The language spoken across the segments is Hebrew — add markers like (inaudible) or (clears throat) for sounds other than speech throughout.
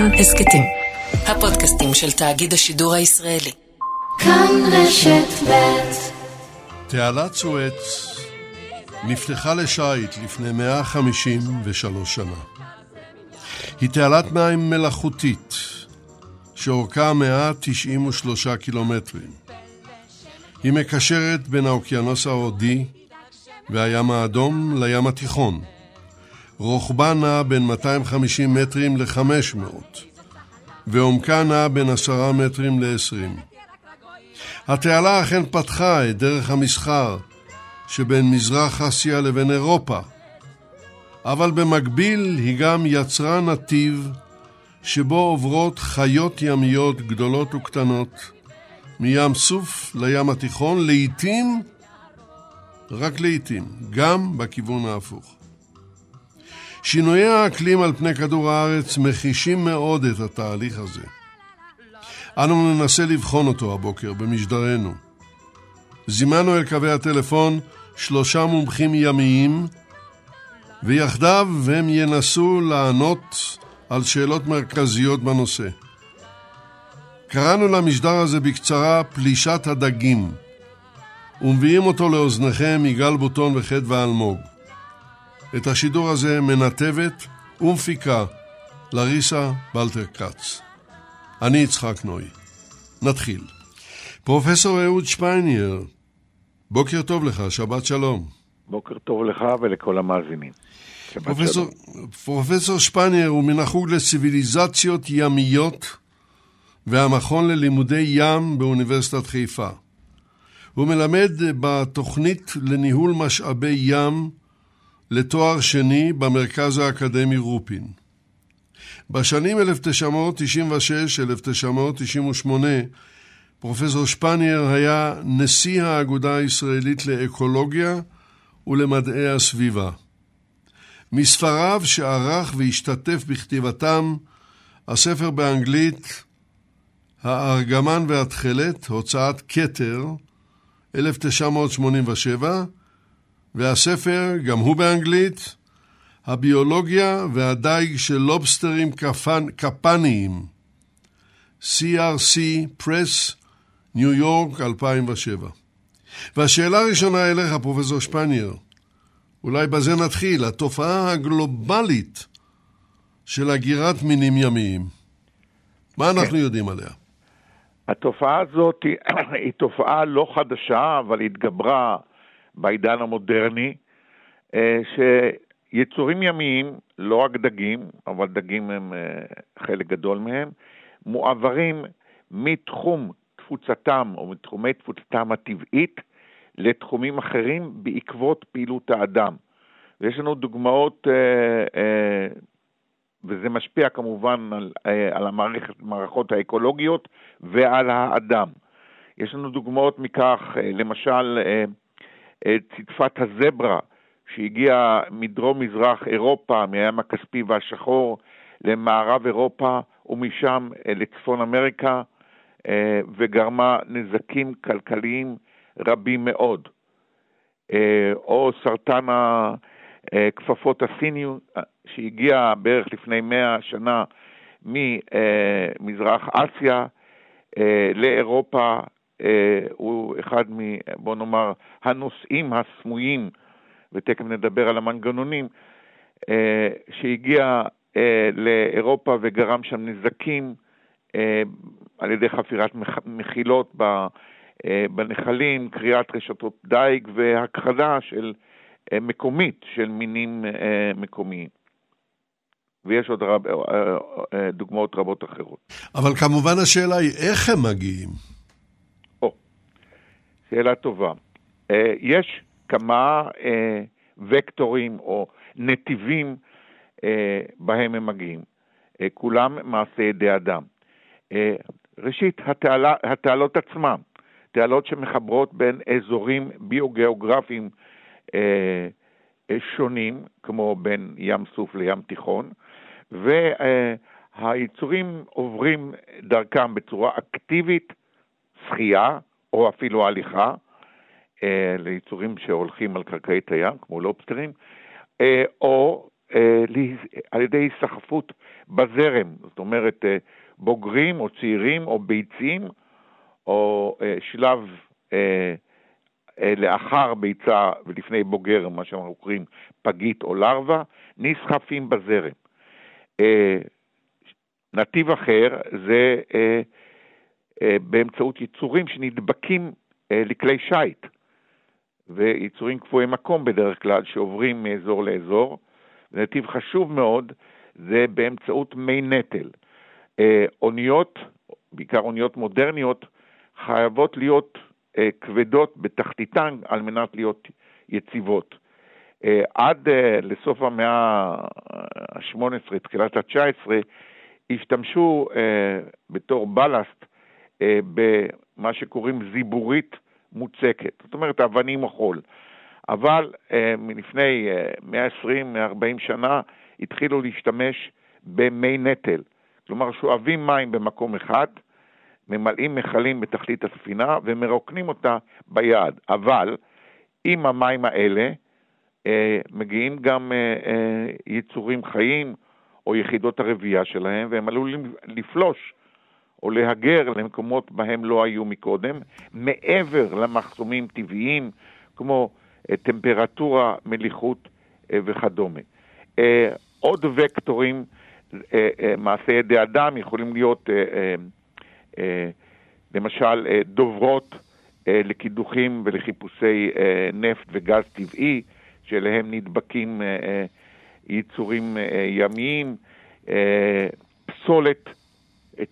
כאן הסכתים. הפודקאסטים של תאגיד השידור הישראלי. כאן רשת ב' תעלת סואץ נפתחה לשיט לפני 153 שנה. היא תעלת מים מלאכותית, שאורכה 193 קילומטרים. היא מקשרת בין האוקיינוס ההודי והים האדום לים התיכון. רוחבה נע בין 250 מטרים ל-500, ועומקה נע בין 10 מטרים ל-20. התעלה אכן פתחה את דרך המסחר שבין מזרח אסיה לבין אירופה, אבל במקביל היא גם יצרה נתיב שבו עוברות חיות ימיות גדולות וקטנות מים סוף לים התיכון, לעתים, רק לעתים, גם בכיוון ההפוך. שינויי האקלים על פני כדור הארץ מחישים מאוד את התהליך הזה. אנו ננסה לבחון אותו הבוקר במשדרנו. זימנו אל קווי הטלפון שלושה מומחים ימיים, ויחדיו הם ינסו לענות על שאלות מרכזיות בנושא. קראנו למשדר הזה בקצרה פלישת הדגים, ומביאים אותו לאוזניכם יגאל בוטון וחדווה אלמוג. את השידור הזה מנתבת ומפיקה לריסה בלטר כץ. אני יצחק נוי. נתחיל. פרופסור אהוד שפיינר, בוקר טוב לך, שבת שלום. בוקר טוב לך ולכל המאזינים. פרופסור, פרופסור שפיינר הוא מן החוג לציוויליזציות ימיות והמכון ללימודי ים באוניברסיטת חיפה. הוא מלמד בתוכנית לניהול משאבי ים לתואר שני במרכז האקדמי רופין. בשנים 1996-1998 פרופסור שפניאר היה נשיא האגודה הישראלית לאקולוגיה ולמדעי הסביבה. מספריו שערך והשתתף בכתיבתם, הספר באנגלית הארגמן והתכלת, הוצאת כתר, 1987, והספר, גם הוא באנגלית, הביולוגיה והדייג של לובסטרים קפנ... קפניים, CRC פרס, ניו יורק, 2007. והשאלה הראשונה אליך, פרופסור שפניאר, אולי בזה נתחיל, התופעה הגלובלית של הגירת מינים ימיים. מה אנחנו יודעים עליה? התופעה הזאת היא, היא תופעה לא חדשה, אבל התגברה בעידן המודרני, אה, שיצורים ימיים, לא רק דגים, אבל דגים הם אה, חלק גדול מהם, מועברים מתחום תפוצתם או מתחומי תפוצתם הטבעית לתחומים אחרים בעקבות פעילות האדם. ויש לנו דוגמאות, אה, וזה משפיע כמובן על, על המערכות האקולוגיות ועל האדם. יש לנו דוגמאות מכך, למשל, צדפת הזברה, שהגיעה מדרום-מזרח אירופה, מהים הכספי והשחור, למערב אירופה ומשם אה, לצפון אמריקה, אה, וגרמה נזקים כלכליים רבים מאוד. אה, או סרטן הכפפות הסיני, שהגיע בערך לפני מאה שנה ממזרח אסיה לאירופה, הוא אחד מ... בוא נאמר, הנושאים הסמויים, ותכף נדבר על המנגנונים, אה, שהגיע אה, לאירופה וגרם שם נזקים על ידי חפירת מחילות בנחלים, קריאת רשתות דייג והכחדה של מקומית של מינים מקומיים. ויש עוד רב, דוגמאות רבות אחרות. אבל כמובן השאלה היא איך הם מגיעים. שאלה טובה. אה, יש כמה אה, וקטורים או נתיבים אה, בהם הם מגיעים. כולם מעשה ידי אדם. ראשית, התעלה, התעלות עצמן, תעלות שמחברות בין אזורים ביוגיאוגרפיים שונים, כמו בין ים סוף לים תיכון, והיצורים עוברים דרכם בצורה אקטיבית, שחייה, או אפילו הליכה אה, ליצורים שהולכים על קרקעית הים, כמו לובסטרים, אה, או אה, על ידי היסחפות בזרם, זאת אומרת בוגרים או צעירים או ביצים או שלב לאחר ביצה ולפני בוגר, מה שאנחנו קוראים פגית או לרווה, נסחפים בזרם. נתיב אחר זה באמצעות יצורים שנדבקים אה, לכלי שיט, ויצורים קפואי מקום בדרך כלל שעוברים מאזור לאזור. נתיב חשוב מאוד זה באמצעות מי נטל. אה, אוניות, בעיקר אוניות מודרניות, חייבות להיות אה, כבדות בתחתיתן על מנת להיות יציבות. אה, עד לסוף המאה ה-18, תחילת ה-19, השתמשו בתור בלסט במה שקוראים זיבורית מוצקת, זאת אומרת אבנים או חול. אבל מלפני 120-140 שנה התחילו להשתמש במי נטל, כלומר שואבים מים במקום אחד, ממלאים מכלים בתכלית הספינה ומרוקנים אותה ביד. אבל עם המים האלה אה, מגיעים גם אה, אה, יצורים חיים או יחידות הרבייה שלהם, והם עלולים לפלוש או להגר למקומות בהם לא היו מקודם, מעבר למחסומים טבעיים כמו אה, טמפרטורה, מליחות אה, וכדומה. אה, עוד וקטורים מעשי ידי אדם יכולים להיות למשל דוברות לקידוחים ולחיפושי נפט וגז טבעי, שאליהם נדבקים יצורים ימיים, פסולת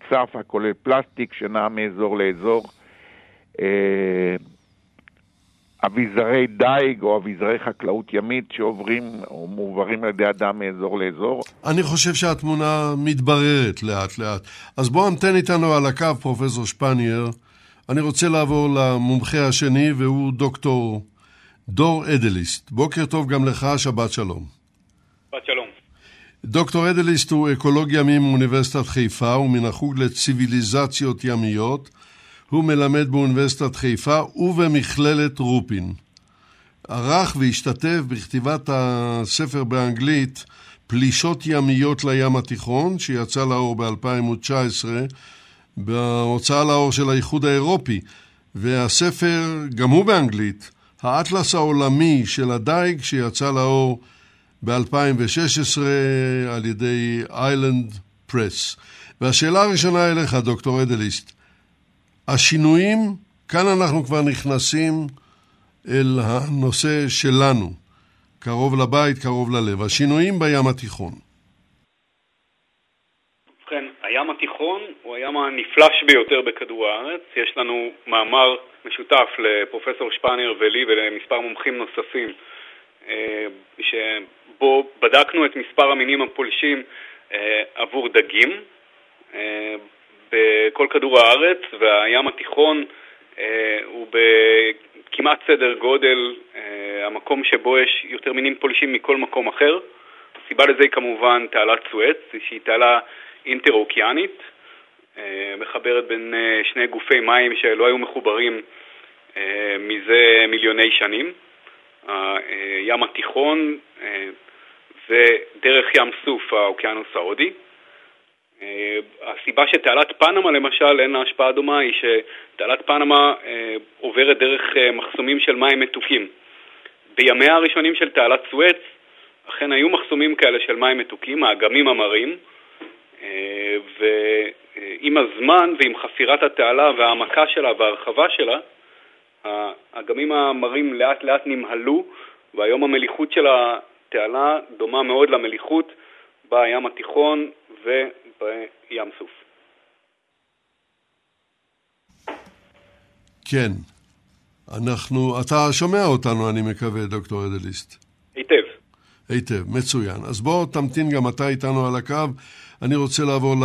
צף הכולל פלסטיק שנע מאזור לאזור, אביזרי דייג או אביזרי חקלאות ימית שעוברים או מועברים על ידי אדם מאזור לאזור. אני חושב שהתמונה מתבררת לאט לאט. אז בוא המתן איתנו על הקו, פרופסור שפנייר. אני רוצה לעבור למומחה השני, והוא דוקטור דור אדליסט. בוקר טוב גם לך, שבת שלום. שבת שלום. דוקטור אדליסט הוא אקולוג ימי מאוניברסיטת חיפה ומן החוג לציוויליזציות ימיות. הוא מלמד באוניברסיטת חיפה ובמכללת רופין. ערך והשתתף בכתיבת הספר באנגלית פלישות ימיות לים התיכון, שיצא לאור ב-2019 בהוצאה לאור של האיחוד האירופי, והספר, גם הוא באנגלית, האטלס העולמי של הדייג, שיצא לאור ב-2016 על ידי איילנד פרס. והשאלה הראשונה אליך, דוקטור אדליסט, השינויים, כאן אנחנו כבר נכנסים אל הנושא שלנו, קרוב לבית, קרוב ללב, השינויים בים התיכון. ובכן, הים התיכון הוא הים הנפלש ביותר בכדור הארץ. יש לנו מאמר משותף לפרופסור שפנר ולי ולמספר מומחים נוספים, שבו בדקנו את מספר המינים הפולשים אה, עבור דגים. אה, בכל כדור הארץ, והים התיכון אה, הוא בכמעט סדר גודל אה, המקום שבו יש יותר מינים פולשים מכל מקום אחר. הסיבה לזה היא כמובן תעלת סואץ, שהיא תעלה אינטר-אוקיאנית, אה, מחברת בין אה, שני גופי מים שלא היו מחוברים אה, מזה מיליוני שנים. הים התיכון אה, ודרך ים סוף האוקיינוס ההודי. אה, הסיבה שתעלת פנמה למשל אין לה השפעה דומה היא שתעלת פנמה אה, עוברת דרך אה, מחסומים של מים מתוקים. בימיה הראשונים של תעלת סואץ אכן היו מחסומים כאלה של מים מתוקים, האגמים המרים, ועם הזמן ועם חפירת התעלה והעמקה שלה וההרחבה שלה, האגמים המרים לאט לאט נמהלו, והיום המליחות של התעלה דומה מאוד למליחות בים התיכון בים סוף. כן. אנחנו, אתה שומע אותנו, אני מקווה, דוקטור אדליסט. היטב. היטב, מצוין. אז בוא תמתין גם אתה איתנו על הקו. אני רוצה לעבור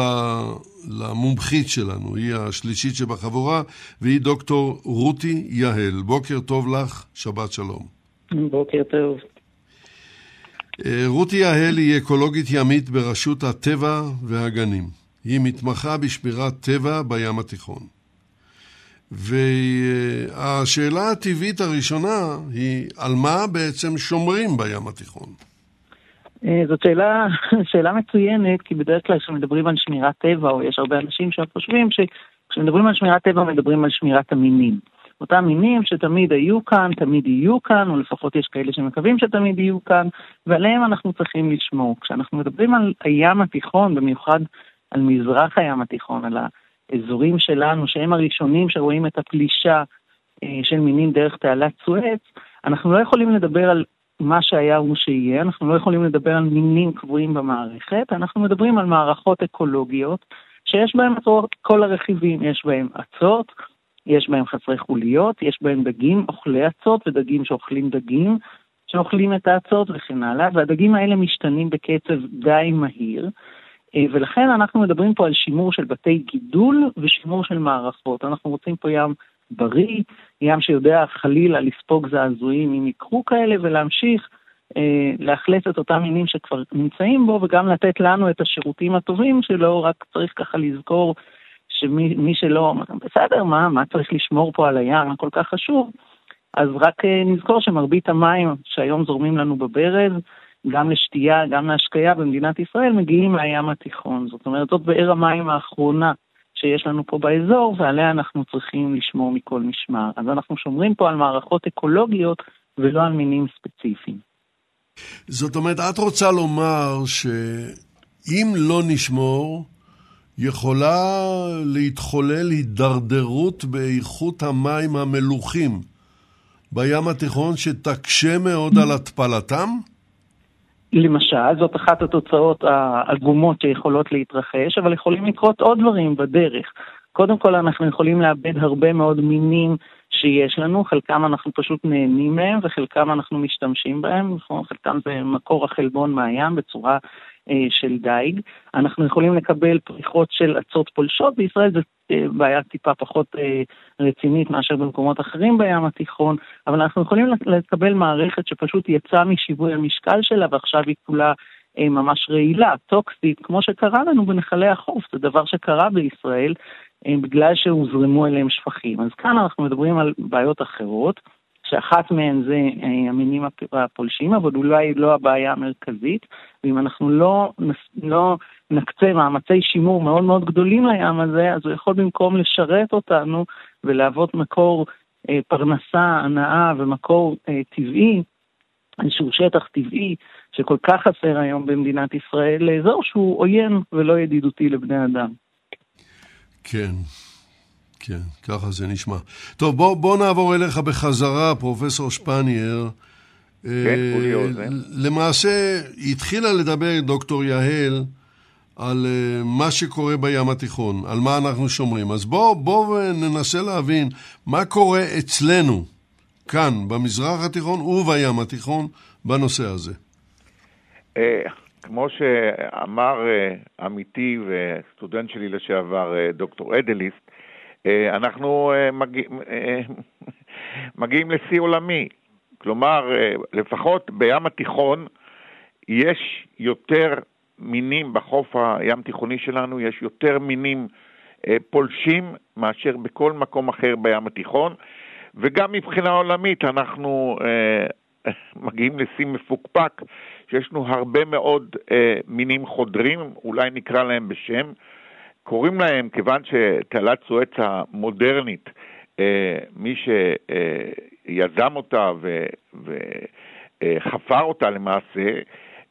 למומחית שלנו, היא השלישית שבחבורה, והיא דוקטור רותי יהל. בוקר טוב לך, שבת שלום. בוקר טוב. אה, רותי יהל היא אקולוגית ימית ברשות הטבע והגנים. היא מתמחה בשמירת טבע בים התיכון. והשאלה הטבעית הראשונה היא, על מה בעצם שומרים בים התיכון? אה, זאת שאלה, (laughs) שאלה מצוינת, כי בדרך כלל כשמדברים על שמירת טבע, או יש הרבה אנשים שחושבים שכשמדברים על שמירת טבע מדברים על שמירת המינים. אותם מינים שתמיד היו כאן, תמיד יהיו כאן, או לפחות יש כאלה שמקווים שתמיד יהיו כאן, ועליהם אנחנו צריכים לשמור. כשאנחנו מדברים על הים התיכון, במיוחד על מזרח הים התיכון, על האזורים שלנו, שהם הראשונים שרואים את הפלישה אה, של מינים דרך תעלת סואץ, אנחנו לא יכולים לדבר על מה שהיה הוא שיהיה, אנחנו לא יכולים לדבר על מינים קבועים במערכת, אנחנו מדברים על מערכות אקולוגיות שיש בהן את כל הרכיבים, יש בהן אצות, יש בהם חסרי חוליות, יש בהם דגים אוכלי אצות ודגים שאוכלים דגים, שאוכלים את האצות וכן הלאה, והדגים האלה משתנים בקצב די מהיר, אה, ולכן אנחנו מדברים פה על שימור של בתי גידול ושימור של מערכות. אנחנו רוצים פה ים בריא, ים שיודע חלילה לספוג זעזועים אם יקרו כאלה, ולהמשיך אה, לאכלס את אותם מינים שכבר נמצאים בו, וגם לתת לנו את השירותים הטובים שלו, רק צריך ככה לזכור שמי שלא, בסדר, מה, מה צריך לשמור פה על הים, מה כל כך חשוב? אז רק אה, נזכור שמרבית המים שהיום זורמים לנו בברז, גם לשתייה, גם להשקיה במדינת ישראל, מגיעים מהים התיכון. זאת אומרת, זאת באר המים האחרונה שיש לנו פה באזור, ועליה אנחנו צריכים לשמור מכל משמר. אז אנחנו שומרים פה על מערכות אקולוגיות ולא על מינים ספציפיים. זאת אומרת, את רוצה לומר שאם לא נשמור, יכולה להתחולל הידרדרות באיכות המים המלוכים בים התיכון שתקשה מאוד על התפלתם? למשל, זאת אחת התוצאות העגומות שיכולות להתרחש, אבל יכולים לקרות עוד דברים בדרך. קודם כל, אנחנו יכולים לאבד הרבה מאוד מינים שיש לנו, חלקם אנחנו פשוט נהנים מהם וחלקם אנחנו משתמשים בהם? חלקם זה מקור החלבון מהים בצורה של דייג. אנחנו יכולים לקבל פריחות של אצות פולשות, בישראל זו אה, בעיה טיפה פחות אה, רצינית מאשר במקומות אחרים בים התיכון, אבל אנחנו יכולים לקבל מערכת שפשוט יצאה משיווי המשקל שלה ועכשיו היא כולה ממש רעילה, טוקסית, כמו שקרה לנו בנחלי החוף, זה דבר שקרה בישראל בגלל שהוזרמו אליהם שפכים. אז כאן אנחנו מדברים על בעיות אחרות. שאחת מהן זה אה, המינים הפולשים, אבל אולי לא הבעיה המרכזית, ואם אנחנו לא, לא נקצה מאמצי שימור מאוד מאוד גדולים לים הזה, אז הוא יכול במקום לשרת אותנו ולהוות מקור אה, פרנסה, הנאה ומקור אה, טבעי, איזשהו שטח טבעי שכל כך חסר היום במדינת ישראל, לאזור שהוא עוין ולא ידידותי לבני אדם. כן, כן, ככה זה נשמע. טוב, בוא, בוא נעבור אליך בחזרה, פרופסור שפנייר. כן, כולי אוזן. למעשה, התחילה לדבר דוקטור יהל על אה, מה שקורה בים התיכון, על מה אנחנו שומרים. אז בואו בוא ננסה להבין מה קורה אצלנו, כאן, במזרח התיכון ובים התיכון, בנושא הזה. אה, כמו שאמר אה, עמיתי וסטודנט שלי לשעבר, דוקטור אדליסט, אה, אנחנו אה, אה, (laughs) מגיעים לשיא עולמי. כלומר, לפחות בים התיכון יש יותר מינים בחוף הים תיכוני שלנו, יש יותר מינים פולשים מאשר בכל מקום אחר בים התיכון, וגם מבחינה עולמית אנחנו (laughs) מגיעים לשיא מפוקפק, שיש לנו הרבה מאוד מינים חודרים, אולי נקרא להם בשם, קוראים להם, כיוון שתעלת סואץ המודרנית, אה, מי שיזם אותה וחפר אותה למעשה,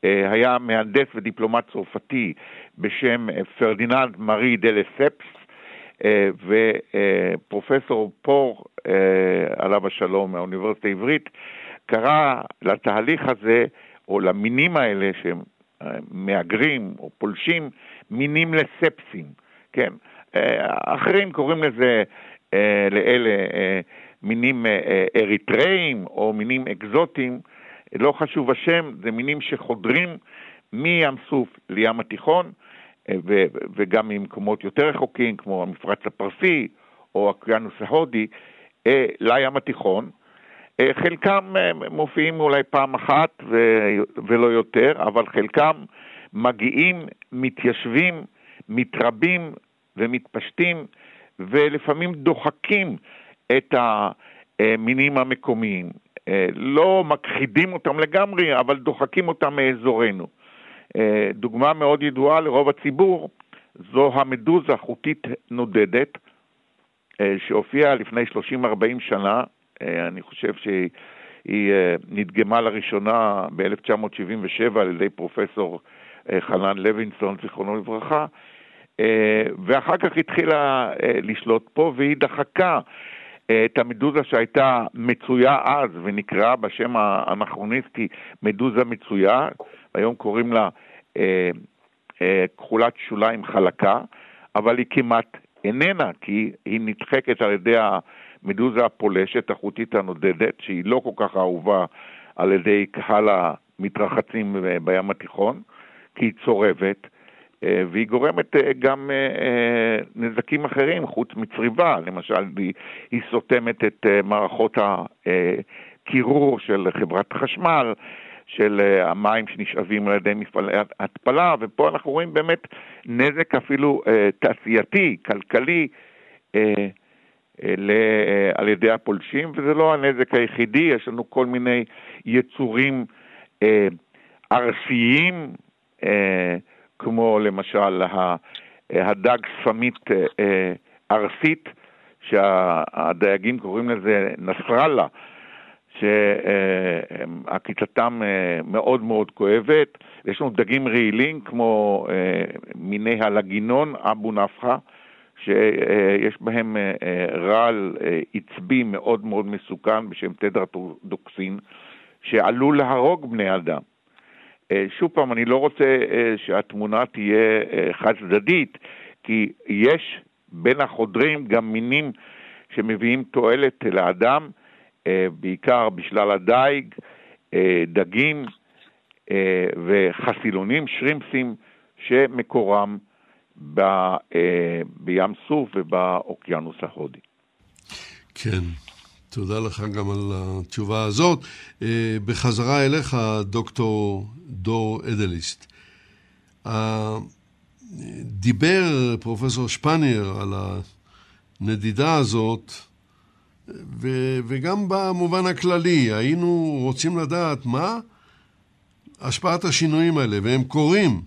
אה, היה מהנדס ודיפלומט צרפתי בשם פרדיננד מארי דה לספס, אה, ופרופסור פור, עליו השלום, מהאוניברסיטה העברית, קרא לתהליך הזה, או למינים האלה שהם מהגרים או פולשים, מינים לספסים. כן. אה, אחרים קוראים לזה, אה, לאלה, אה, מינים אריתראים או מינים אקזוטיים, לא חשוב השם, זה מינים שחודרים מים סוף לים התיכון, וגם ממקומות יותר רחוקים, כמו המפרץ הפרסי או האוקיינוס ההודי, לים התיכון. חלקם מופיעים אולי פעם אחת ולא יותר, אבל חלקם מגיעים, מתיישבים מתרבים ומתפשטים ולפעמים דוחקים את המינים המקומיים. לא מכחידים אותם לגמרי, אבל דוחקים אותם מאזורנו. דוגמה מאוד ידועה לרוב הציבור זו המדוזה חוטית נודדת, שהופיעה לפני 30-40 שנה, אני חושב שהיא נדגמה לראשונה ב-1977 על ידי פרופסור חנן לוינסון, זיכרונו לברכה, ואחר כך התחילה לשלוט פה והיא דחקה את המדוזה שהייתה מצויה אז ונקראה בשם האנכרוניסטי מדוזה מצויה, היום קוראים לה אה, אה, כחולת שוליים חלקה, אבל היא כמעט איננה, כי היא נדחקת על ידי המדוזה הפולשת, החוטית הנודדת, שהיא לא כל כך אהובה על ידי קהל המתרחצים בים התיכון, כי היא צורבת, אה, והיא גורמת אה, גם אה, נזקים אחרים חוץ מצריבה, למשל היא סותמת את מערכות הקירור של חברת חשמל, של המים שנשאבים על ידי מפעלי התפלה, ופה אנחנו רואים באמת נזק אפילו תעשייתי, כלכלי, על ידי הפולשים, וזה לא הנזק היחידי, יש לנו כל מיני יצורים ארסיים, כמו למשל הדג ספמית אה, אה, ארסית, שהדייגים קוראים לזה נסראללה, שעקיצתם אה, מאוד מאוד כואבת. יש לנו דגים רעילים כמו מיני הלגינון, אבו נפחה, שיש בהם רעל עצבי מאוד מאוד מסוכן בשם טדרטודוקסין, שעלול להרוג בני אדם. אה, שוב פעם, אני לא רוצה אה, שהתמונה תהיה אה, חד צדדית, כי יש בין החודרים גם מינים שמביאים תועלת לאדם, בעיקר בשלל הדייג, דגים וחסילונים, שרימפסים, שמקורם ב, בים סוף ובאוקיינוס ההודי. כן. תודה לך גם על התשובה הזאת. אה, בחזרה אליך, דוקטור דור אדליסט. דיבר פרופסור שפניר על הנדידה הזאת, ו- וגם במובן הכללי, היינו רוצים לדעת מה השפעת השינויים האלה, והם קורים.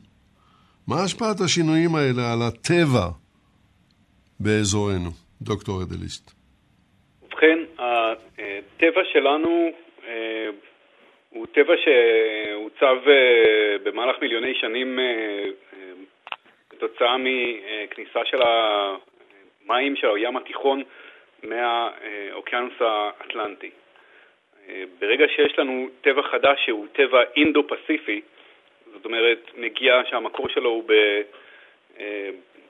מה השפעת השינויים האלה על הטבע באזורנו, דוקטור אדליסט? הטבע שלנו אה, הוא טבע שעוצב אה, במהלך מיליוני שנים כתוצאה אה, מכניסה של המים של הים התיכון מהאוקיינוס האטלנטי. ברגע שיש לנו טבע חדש שהוא טבע אינדו-פסיפי, זאת אומרת, מגיע שהמקור שלו הוא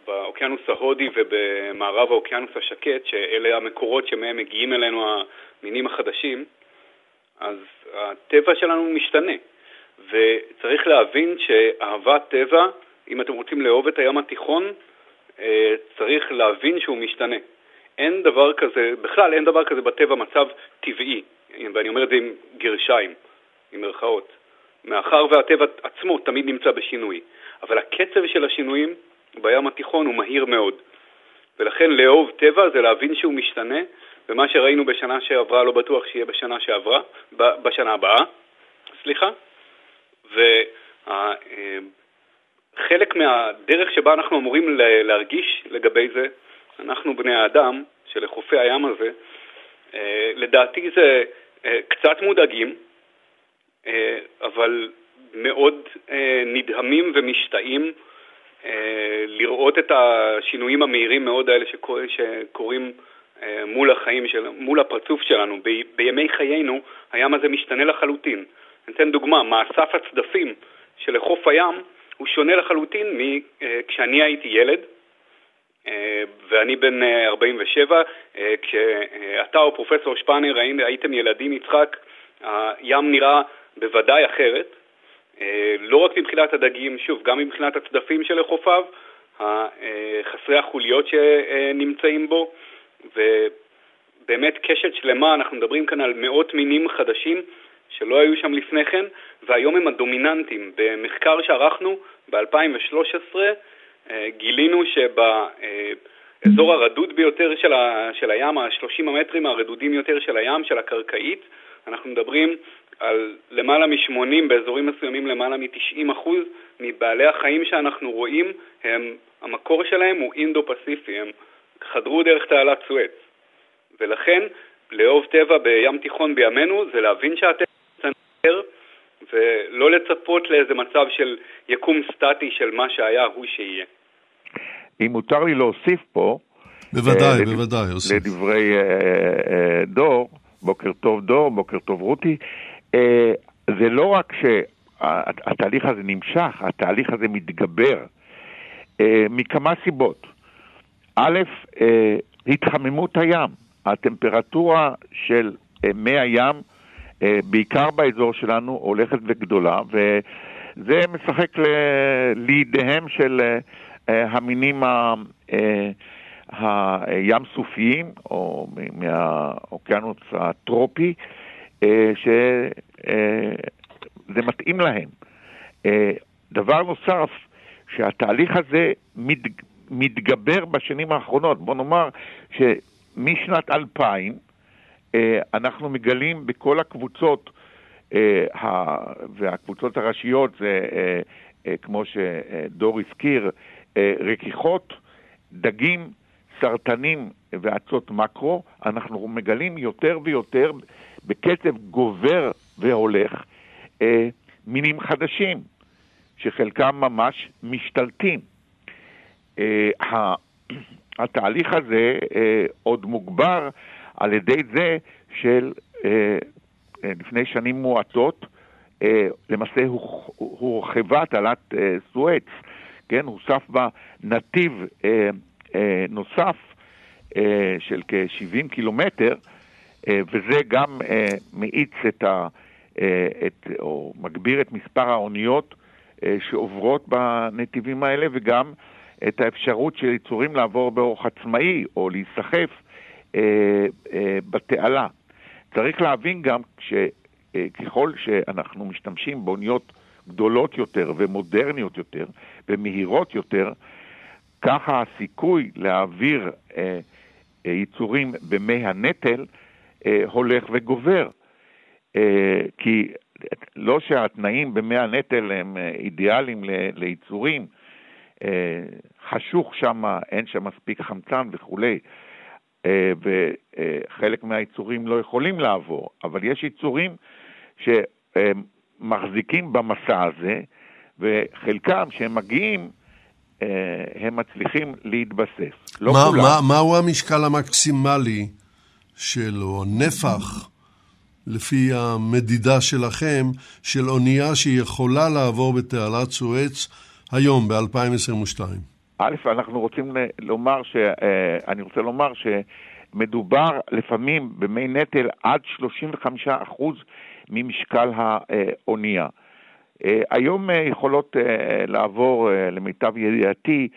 באוקיינוס ההודי ובמערב האוקיינוס השקט, שאלה המקורות שמהם מגיעים אלינו המינים החדשים, אז הטבע שלנו משתנה. וצריך להבין שאהבת טבע, אם אתם רוצים לאהוב את הים התיכון, אה, צריך להבין שהוא משתנה. אין דבר כזה, בכלל אין דבר כזה בטבע מצב טבעי, ואני אומר את זה עם גרשיים, עם מירכאות. מאחר והטבע עצמו תמיד נמצא בשינוי, אבל הקצב של השינויים בים התיכון הוא מהיר מאוד. ולכן לאהוב טבע זה להבין שהוא משתנה, ומה שראינו בשנה שעברה לא בטוח שיהיה בשנה שעברה, בשנה הבאה, סליחה. וחלק מהדרך שבה אנחנו אמורים להרגיש לגבי זה, אנחנו בני האדם, שלחופי הים הזה, אה, לדעתי זה אה, קצת מודאגים, אה, אבל מאוד נדהמים ומשתאים לראות את השינויים המהירים מאוד האלה שקור... שקורים אה, מול החיים, של... מול הפרצוף שלנו. ב... בימי חיינו הים הזה משתנה לחלוטין. אני אתן דוגמה, מאסף הצדפים שלחוף הים הוא שונה לחלוטין מכשאני אה, הייתי ילד, ואני בן 47, כשאתה או פרופסור שפאנר הייתם ילדים, יצחק, הים נראה בוודאי אחרת. אה, לא רק מבחינת הדגים, שוב, גם מבחינת הצדפים שלחופיו, חסרי החוליות שנמצאים בו, ובאמת קשת שלמה, אנחנו מדברים כאן על מאות מינים חדשים שלא היו שם לפני כן, והיום הם הדומיננטים. במחקר שערכנו ב-2013 אה, גילינו שבאזור הרדוד ביותר של, ה, של הים, ה-30 המטרים הרדודים יותר של הים, של הקרקעית, אנחנו מדברים על למעלה מ-80, באזורים מסוימים למעלה מ-90 אחוז מבעלי החיים שאנחנו רואים, הם, המקור שלהם הוא אינדו-פסיפי, הם חדרו דרך תעלת סואץ. ולכן, לאהוב טבע בים תיכון בימינו זה להבין שהטבע מצנר ולא לצפות לאיזה מצב של יקום סטטי של מה שהיה הוא שיהיה. אם מותר לי להוסיף פה, בוודאי, אה, בוודאי, יוסף. לדברי אה, אה, דור, בוקר טוב דור, בוקר טוב רותי, זה לא רק שהתהליך הזה נמשך, התהליך הזה מתגבר אה, מכמה סיבות. א', אה, התחממות הים, הטמפרטורה של אה, מי הים, אה, בעיקר באזור שלנו, הולכת וגדולה, וזה משחק לידיהם של אה, אה, המינים ה... אה, הים סופיים, או מהאוקיינוס הטרופי, אה, שזה מתאים להם. אה, דבר נוסף, שהתהליך הזה מת, מתגבר בשנים האחרונות. בוא נאמר שמשנת 2000 אה, אנחנו מגלים בכל הקבוצות, והקבוצות הראשיות זה, כמו שדור הזכיר, רכיכות, דגים, סרטנים ואצות מקרו, אנחנו מגלים יותר ויותר בקצב גובר והולך אה, מינים חדשים, שחלקם ממש משתלטים. אה, (clears throat) התהליך הזה אה, עוד מוגבר על ידי זה של אה, אה לפני שנים מועטות, אה, למעשה הורחבה תעלת אה, סואץ, כן, הוסף בה נתיב אה, אה, נוסף אה, של כ-70 קילומטר, וזה גם מאיץ את ה... את, או מגביר את מספר האוניות שעוברות בנתיבים האלה, וגם את האפשרות של יצורים לעבור באורח עצמאי או להיסחף בתעלה. צריך להבין גם שככל שאנחנו משתמשים באוניות גדולות יותר ומודרניות יותר ומהירות יותר, ככה הסיכוי להעביר אה, אה, יצורים במי הנטל אה, הולך וגובר. אה, כי לא שהתנאים במי הנטל הם אה, אידיאליים ל, ליצורים, אה, חשוך שם, אין שם מספיק חמצן וכולי, אה, וחלק מהיצורים לא יכולים לעבור, אבל יש יצורים שמחזיקים במסע הזה, וחלקם, שהם מגיעים, אה, הם מצליחים להתבסס. לא מה, כולם. מה, מהו המשקל המקסימלי של, או נפח, לפי המדידה שלכם, של אונייה שיכולה לעבור בתעלת סואץ היום, ב-2022? א', אנחנו רוצים לומר, ש, אה, אני רוצה לומר שמדובר לפעמים במי נטל עד 35% ממשקל האונייה. אה, היום אה, יכולות אה, לעבור, למיטב ידיעתי,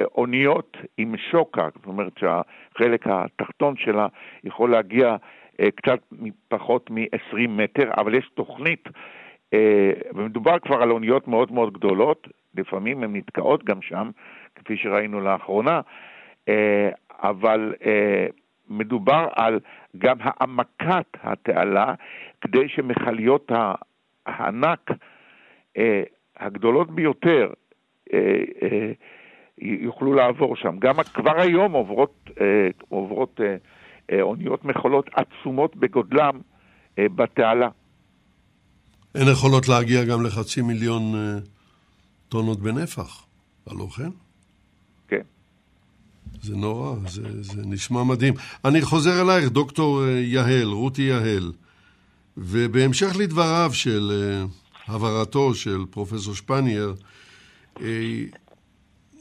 אוניות עם שוקה, זאת אומרת שהחלק התחתון שלה יכול להגיע קצת פחות מ-20 מטר, אבל יש תוכנית, ומדובר כבר על אוניות מאוד מאוד גדולות, לפעמים הן נתקעות גם שם, כפי שראינו לאחרונה, אבל מדובר על גם העמקת התעלה, כדי שמכליות הענק אה, הגדולות ביותר אה, אה, יוכלו לעבור שם. גם כבר היום עוברות, אה, עוברות אה, אה, אוניות מכולות עצומות בגודלם אה, בתעלה. הן יכולות להגיע גם לחצי מיליון אה, טונות בנפח, הלא כן? כן. זה נורא, זה, זה נשמע מדהים. אני חוזר אלייך, דוקטור יהל, רותי יהל. ובהמשך לדבריו של הבהרתו של פרופסור שפנייר,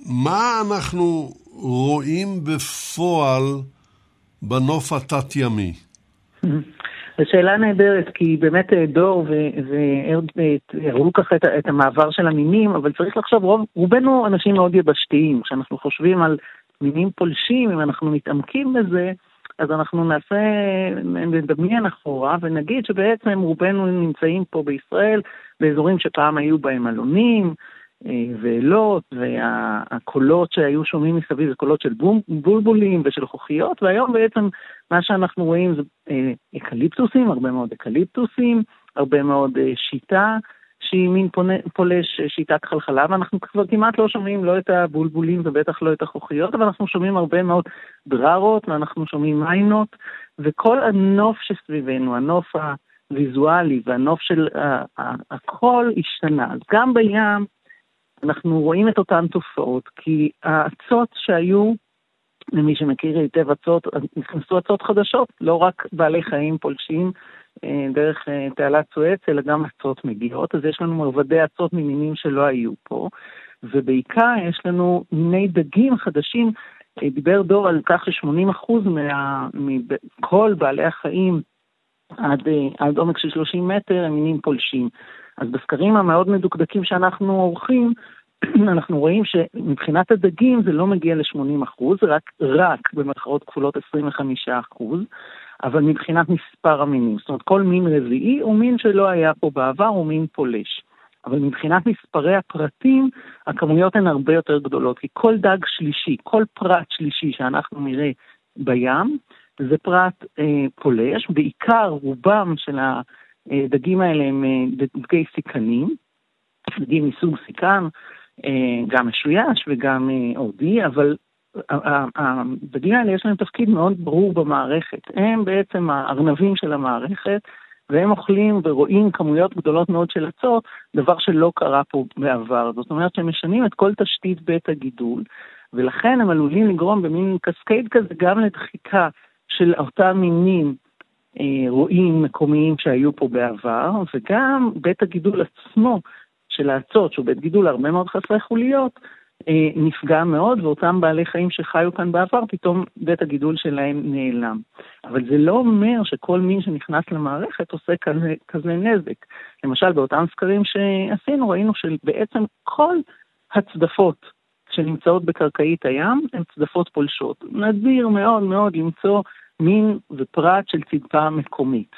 מה אנחנו רואים בפועל בנוף התת-ימי? (laughs) זו שאלה נהדרת, כי באמת אה, דור ואהוד הראו ככה את, המעבר של המינים, אבל צריך לחשוב, רוב, רובנו אנשים מאוד יבשתיים. כשאנחנו חושבים על מינים פולשים, אם אנחנו מתעמקים בזה, אז אנחנו נעשה, נדמיין אחורה ונגיד שבעצם רובנו נמצאים פה בישראל באזורים שפעם היו בהם אלונים אה, ואלות, והקולות שהיו שומעים מסביב זה קולות של בולבולים ושל חוחיות, והיום בעצם מה שאנחנו רואים זה אה, אקליפטוסים, הרבה מאוד אקליפטוסים, הרבה מאוד אה, שיטה שהיא מין פולש שיטה כחלחלה, ואנחנו כבר כמעט לא שומעים לא את הבולבולים ובטח לא את החוחיות, אבל אנחנו שומעים הרבה מאוד דררות, ואנחנו שומעים מיינות, וכל הנוף שסביבנו, הנוף הוויזואלי והנוף של הכל השתנה. אז גם בים אנחנו רואים את אותן תופעות, כי האצות שהיו, למי שמכיר היטב אצות, נכנסו אצות חדשות, לא רק בעלי חיים פולשים אה, דרך אה, תעלת סואץ, אלא גם אצות מגיעות, אז יש לנו מרבדי אצות ממינים שלא היו פה, ובעיקר יש לנו מיני דגים חדשים. אה, דיבר דור על כך ש-80% מכל בעלי החיים עד, עד עומק של 30 מטר הם מינים פולשים. אז בסקרים המאוד מדוקדקים שאנחנו עורכים, (clears throat) אנחנו רואים שמבחינת הדגים זה לא מגיע ל-80 אחוז, רק, רק במרכאות כפולות 25 אחוז, אבל מבחינת מספר המינים. זאת אומרת, כל מין רביעי הוא מין שלא היה פה בעבר, הוא מין פולש. אבל מבחינת מספרי הפרטים, הכמויות הן הרבה יותר גדולות, כי כל דג שלישי, כל פרט שלישי שאנחנו נראה בים, זה פרט אה, פולש, בעיקר רובם של הדגים האלה הם אה, דגי סיכנים, דגים מסוג סיכן, אה, גם משויש וגם אה, אודי, אבל הדגים האלה יש להם תפקיד מאוד ברור במערכת. הם בעצם הארנבים של המערכת, והם אוכלים ורואים כמויות גדולות מאוד של אצות, דבר שלא קרה פה בעבר. זאת אומרת שהם משנים את כל תשתית בית הגידול, ולכן הם עלולים לגרום במין קסקייד כזה גם לדחיקה של אותם מינים אה, רועים מקומיים שהיו פה בעבר, וגם בית הגידול עצמו של האצות, שהוא בית גידול הרבה מאוד חסרי חוליות, אה, נפגע מאוד, ואותם בעלי חיים שחיו כאן בעבר, פתאום בית הגידול שלהם נעלם. אבל זה לא אומר שכל מין שנכנס למערכת עושה כזה, כזה נזק. למשל, באותם סקרים שעשינו, ראינו שבעצם כל הצדפות שנמצאות בקרקעית הים הן צדפות פולשות. נדיר מאוד מאוד למצוא מין ופרט של צדפה מקומית.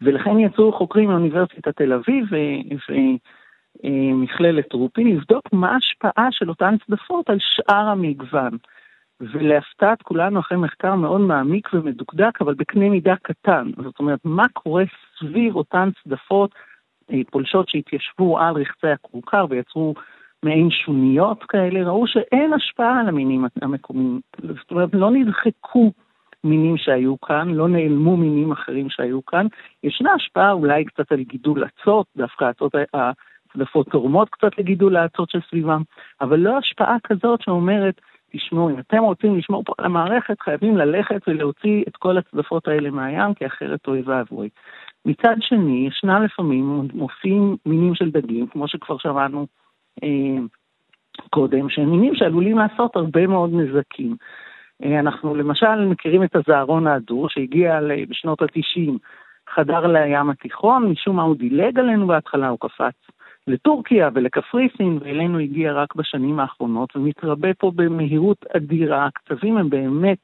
ולכן יצאו חוקרים מאוניברסיטת תל אביב ומכללת רופין לבדוק מה ההשפעה של אותן צדפות על שאר המגוון. ולהפתעת כולנו אחרי מחקר מאוד מעמיק ומדוקדק, אבל בקנה מידה קטן. זאת אומרת, מה קורה סביב אותן צדפות אה, פולשות שהתיישבו על רכסי הכורכר ויצרו מעין שוניות כאלה, ראו שאין השפעה על המינים המקומיים. זאת אומרת, לא נדחקו מינים שהיו כאן, לא נעלמו מינים אחרים שהיו כאן. ישנה השפעה אולי קצת על גידול אצות, דווקא הצות, הצדפות תורמות קצת לגידול האצות של סביבם, אבל לא השפעה כזאת שאומרת, תשמעו, אם אתם רוצים לשמור פה על המערכת, חייבים ללכת ולהוציא את כל הצדפות האלה מהים, כי אחרת אוי ואבוי. מצד שני, ישנה לפעמים, מופיעים מינים של דגים, כמו שכבר שמענו אה, קודם, שהם מינים שעלולים לעשות הרבה מאוד נזקים. אה, אנחנו למשל מכירים את הזערון ההדור שהגיע בשנות ה-90, חדר לים התיכון, משום מה הוא דילג עלינו בהתחלה, הוא קפץ לטורקיה ולקפריסין, ואלינו הגיע רק בשנים האחרונות, ומתרבה פה במהירות אדירה. הקצבים הם באמת,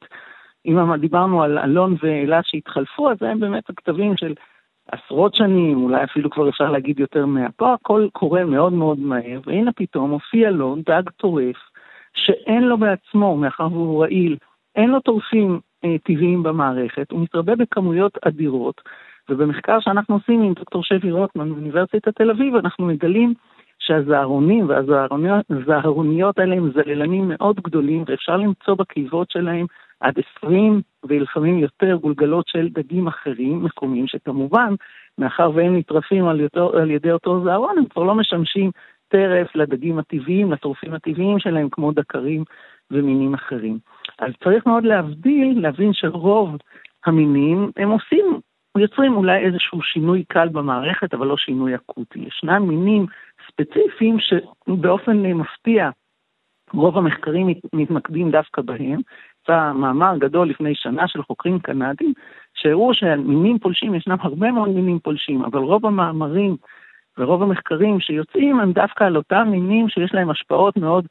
אם דיברנו על אלון ואילת שהתחלפו, אז הם באמת הכתבים של עשרות שנים, אולי אפילו כבר אפשר להגיד יותר מאה. פה הכל קורה מאוד מאוד מהר, והנה פתאום הופיע לו דג טורף, שאין לו בעצמו, מאחר והוא רעיל, אין לו טורפים אה, טבעיים במערכת, הוא מתרבה בכמויות אדירות, ובמחקר שאנחנו עושים עם דוקטור שבי רוטמן מאוניברסיטת תל אביב, אנחנו מגלים שהזערונים והזערוניות האלה הם זללנים מאוד גדולים, ואפשר למצוא בקיבות שלהם עד 20 ולפעמים יותר גולגלות של דגים אחרים, מקומיים, שכמובן, מאחר והם נטרפים על, יותר, על ידי אותו זערון, הם כבר לא משמשים טרף לדגים הטבעיים, לטורפים הטבעיים שלהם, כמו דקרים ומינים אחרים. אז צריך מאוד להבדיל, להבין שרוב המינים, הם עושים, יוצרים אולי איזשהו שינוי קל במערכת, אבל לא שינוי אקוטי. ישנם מינים ספציפיים שבאופן מפתיע, רוב המחקרים מתמקדים דווקא בהם. יצא מאמר גדול לפני שנה של חוקרים קנדים, שהראו שעל מינים פולשים ישנם הרבה מאוד מינים פולשים, אבל רוב המאמרים ורוב המחקרים שיוצאים הם דווקא על אותם מינים שיש להם השפעות מאוד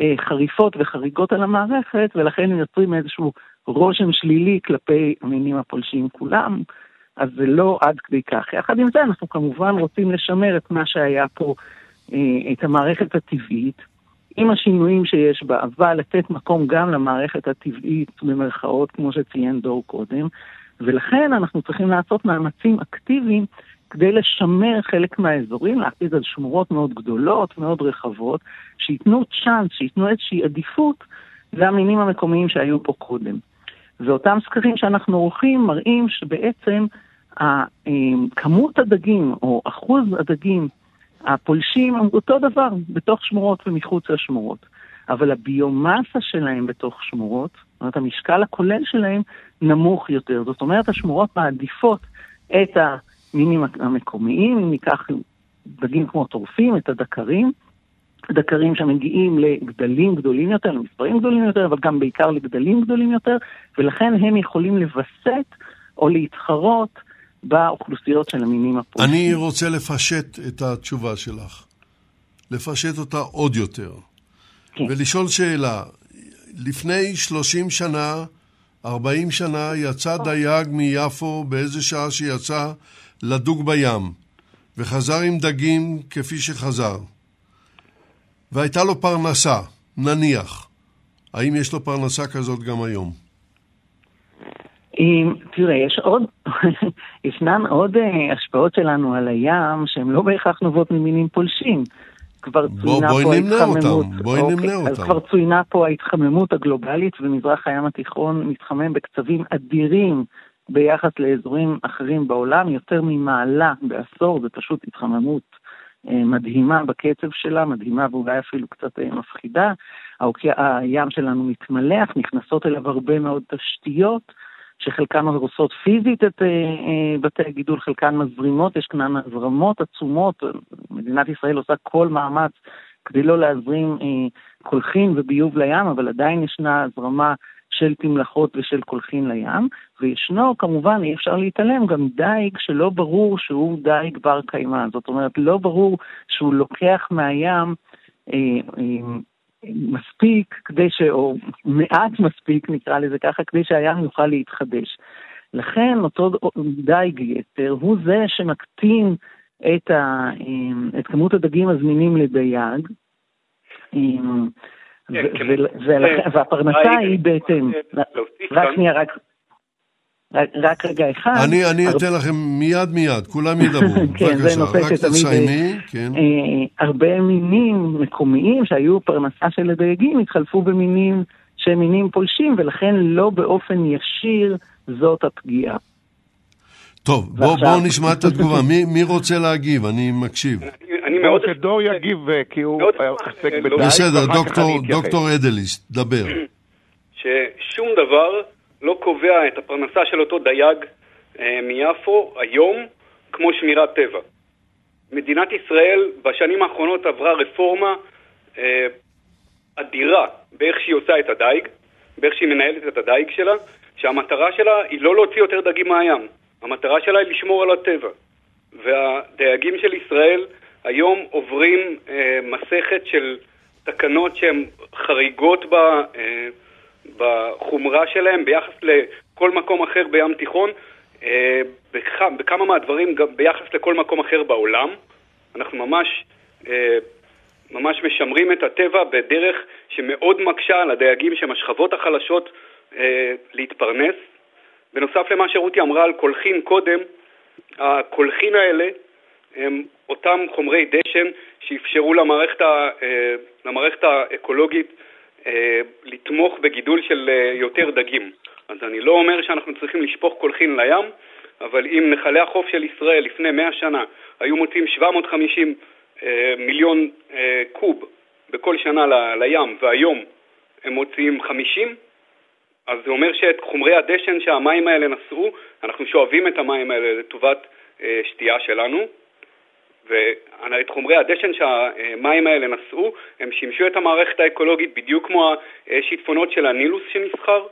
אה, חריפות וחריגות על המערכת, ולכן הם יוצרים איזשהו רושם שלילי כלפי המינים הפולשים כולם, אז זה לא עד כדי כך. יחד עם זה אנחנו כמובן רוצים לשמר את מה שהיה פה, אה, את המערכת הטבעית, עם השינויים שיש בה, אבל לתת מקום גם למערכת הטבעית, במרכאות, כמו שציין דור קודם, ולכן אנחנו צריכים לעשות מאמצים אקטיביים כדי לשמר חלק מהאזורים, להכריז על שמורות מאוד גדולות, מאוד רחבות, שייתנו צ'אנס, שייתנו איזושהי עדיפות למינים המקומיים שהיו פה קודם. ואותם סקרים שאנחנו עורכים מראים שבעצם כמות הדגים, או אחוז הדגים הפולשים, הם אותו דבר בתוך שמורות ומחוץ לשמורות. אבל הביומאסה שלהם בתוך שמורות, זאת אומרת, המשקל הכולל שלהם נמוך יותר. זאת אומרת, השמורות מעדיפות את המינים המקומיים, אם ניקח דגים כמו טורפים, את הדקרים, דקרים שמגיעים לגדלים גדולים יותר, למספרים גדולים יותר, אבל גם בעיקר לגדלים גדולים יותר, ולכן הם יכולים לווסת או להתחרות באוכלוסיות של המינים הפולשים. אני רוצה לפשט את התשובה שלך, לפשט אותה עוד יותר, כן. ולשאול שאלה. לפני 30 שנה, 40 שנה, יצא דייג מיפו באיזה שעה שיצא לדוג בים, וחזר עם דגים כפי שחזר. והייתה לו פרנסה, נניח. האם יש לו פרנסה כזאת גם היום? תראה, יש עוד, (laughs) ישנן עוד אה, השפעות שלנו על הים שהן לא בהכרח נובעות ממינים פולשים. כבר צוינה בוא, פה ההתחממות. בואי אוקיי, נמנה אותם. אז כבר צוינה פה ההתחממות הגלובלית, ומזרח הים התיכון מתחמם בקצבים אדירים ביחס לאזורים אחרים בעולם, יותר ממעלה בעשור, זה פשוט התחממות אה, מדהימה בקצב שלה, מדהימה ואולי אפילו קצת אה, מפחידה. הים שלנו מתמלח, נכנסות אליו הרבה מאוד תשתיות. שחלקן הורסות פיזית את אה, בתי הגידול, חלקן מזרימות, יש כאן הזרמות עצומות, מדינת ישראל עושה כל מאמץ כדי לא להזרים קולחין וביוב לים, אבל עדיין ישנה הזרמה של תמלחות ושל קולחין לים, וישנו כמובן, אי אפשר להתעלם, גם דייג שלא ברור שהוא דייג בר קיימא, זאת אומרת, לא ברור שהוא לוקח מהים אה, אה, מספיק כדי ש... או מעט מספיק, נקרא לזה ככה, כדי שהים יוכל להתחדש. לכן אותו דייג יתר הוא זה שמקטין את, ה, את כמות הדגים הזמינים לדייג. כן, כן. והפרנסה היא בהתאם. רק שנייה, רק רק רגע אחד. אני, אני אתן לכם מיד מיד, כולם ידברו. (laughs) כן, זה נושא שתמיד... רק תסיימי, כן. אה, הרבה מינים מקומיים שהיו פרנסה של הדייגים התחלפו במינים שהם מינים פולשים, ולכן לא באופן ישיר זאת הפגיעה. טוב, בואו בוא נשמע את התגובה. מי, מי רוצה להגיב? אני מקשיב. מאוד... שדור יגיב, אה, כי הוא עוסק בדייג. בסדר, דוקטור אדליסט, דבר. (clears throat) ששום דבר לא קובע את הפרנסה של אותו דייג אה, מיפו היום כמו שמירת טבע. מדינת ישראל בשנים האחרונות עברה רפורמה אה, אדירה באיך שהיא עושה את הדייג, באיך שהיא מנהלת את הדייג שלה, שהמטרה שלה היא לא להוציא יותר דגים מהים, המטרה שלה היא לשמור על הטבע. והדייגים של ישראל היום עוברים אה, מסכת של תקנות שהן חריגות ב... אה, בחומרה שלהם ביחס לכל מקום אחר בים תיכון, אה, בכמה מהדברים גם ביחס לכל מקום אחר בעולם. אנחנו ממש, אה, ממש משמרים את הטבע בדרך שמאוד מקשה על הדייגים שהם השכבות החלשות אה, להתפרנס. בנוסף למה שרותי אמרה על קולחין קודם, הקולחין האלה הם אותם חומרי דשן שאפשרו למערכת, למערכת האקולוגית אה, לתמוך בגידול של אה, יותר דגים. אז אני לא אומר שאנחנו צריכים לשפוך קולחין לים, אבל אם נחלי החוף של ישראל לפני 100 שנה היו מוצאים 750 אה, מיליון קוב בכל שנה לים, והיום הם מוציאים 50, אז זה אומר שאת חומרי הדשן שהמים האלה נשאו, אנחנו שואבים את המים האלה לטובת שתייה שלנו, ואת חומרי הדשן שהמים האלה נשאו, הם שימשו את המערכת האקולוגית בדיוק כמו השיטפונות של הנילוס שנסחר,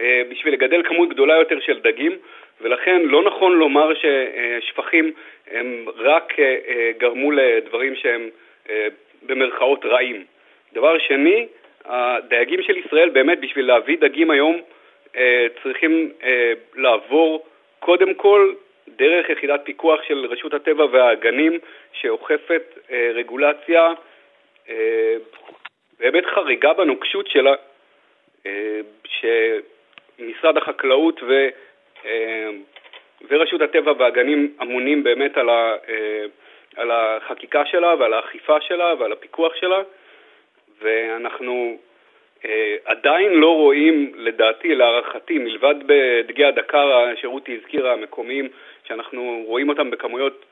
אה, בשביל לגדל כמות גדולה יותר של דגים, ולכן לא נכון לומר ששפכים הם רק אה, אה, גרמו לדברים שהם במרכאות רעים. דבר שני, הדייגים של ישראל באמת בשביל להביא דגים היום צריכים לעבור קודם כל דרך יחידת פיקוח של רשות הטבע והגנים שאוכפת אה, רגולציה אה, באמת חריגה בנוקשות שלה, אה, שמשרד החקלאות ורשות הטבע והגנים אמונים באמת על, ה, על החקיקה שלה ועל האכיפה שלה ועל הפיקוח שלה, ואנחנו עדיין לא רואים, לדעתי, להערכתי, מלבד בדגי הדקר, שרותי הזכירה, המקומיים, שאנחנו רואים אותם בכמויות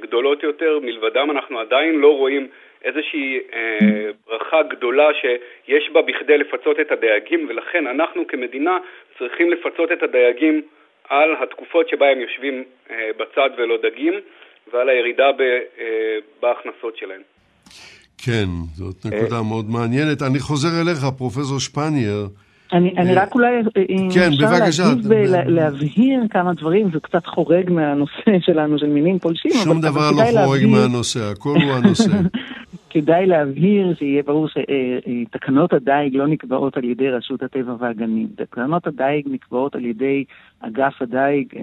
גדולות יותר, מלבדם אנחנו עדיין לא רואים איזושהי אה, ברכה גדולה שיש בה בכדי לפצות את הדייגים, ולכן אנחנו כמדינה צריכים לפצות את הדייגים על התקופות שבה הם יושבים אה, בצד ולא דגים, ועל הירידה ב, אה, בהכנסות שלהם. כן, זאת נקודה אה... מאוד מעניינת. אני חוזר אליך, פרופסור שפנייר. אני, אני רק אולי, אם כן, אפשר להגיד ולהבהיר כמה דברים, זה קצת חורג מהנושא (laughs) שלנו של מינים פולשים. שום דבר לא חורג להבהיר... מהנושא, הכל הוא הנושא. (laughs) כדאי להבהיר שיהיה ברור שתקנות הדייג לא נקבעות על ידי רשות הטבע והגנים. תקנות הדייג נקבעות על ידי אגף הדייג אה,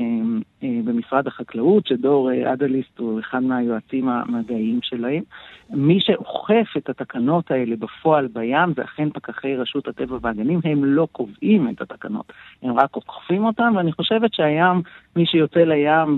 אה, במשרד החקלאות, שדור אה, אדליסט הוא אחד מהיועצים המדעיים שלהם. מי שאוכף את התקנות האלה בפועל בים זה אכן פקחי רשות הטבע והגנים, הם לא קובעים את התקנות, הם רק אוכפים אותן, ואני חושבת שהים, מי שיוצא לים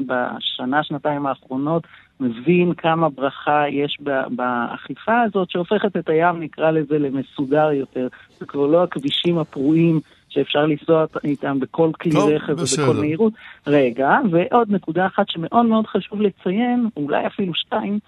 בשנה, שנתיים האחרונות, מבין כמה ברכה יש באכיפה הזאת, שהופכת את הים, נקרא לזה, למסודר יותר. זה כבר לא הכבישים הפרועים שאפשר לנסוע איתם בכל כלי טוב, רכב בסדר. ובכל מהירות. רגע, ועוד נקודה אחת שמאוד מאוד חשוב לציין, אולי אפילו שתיים,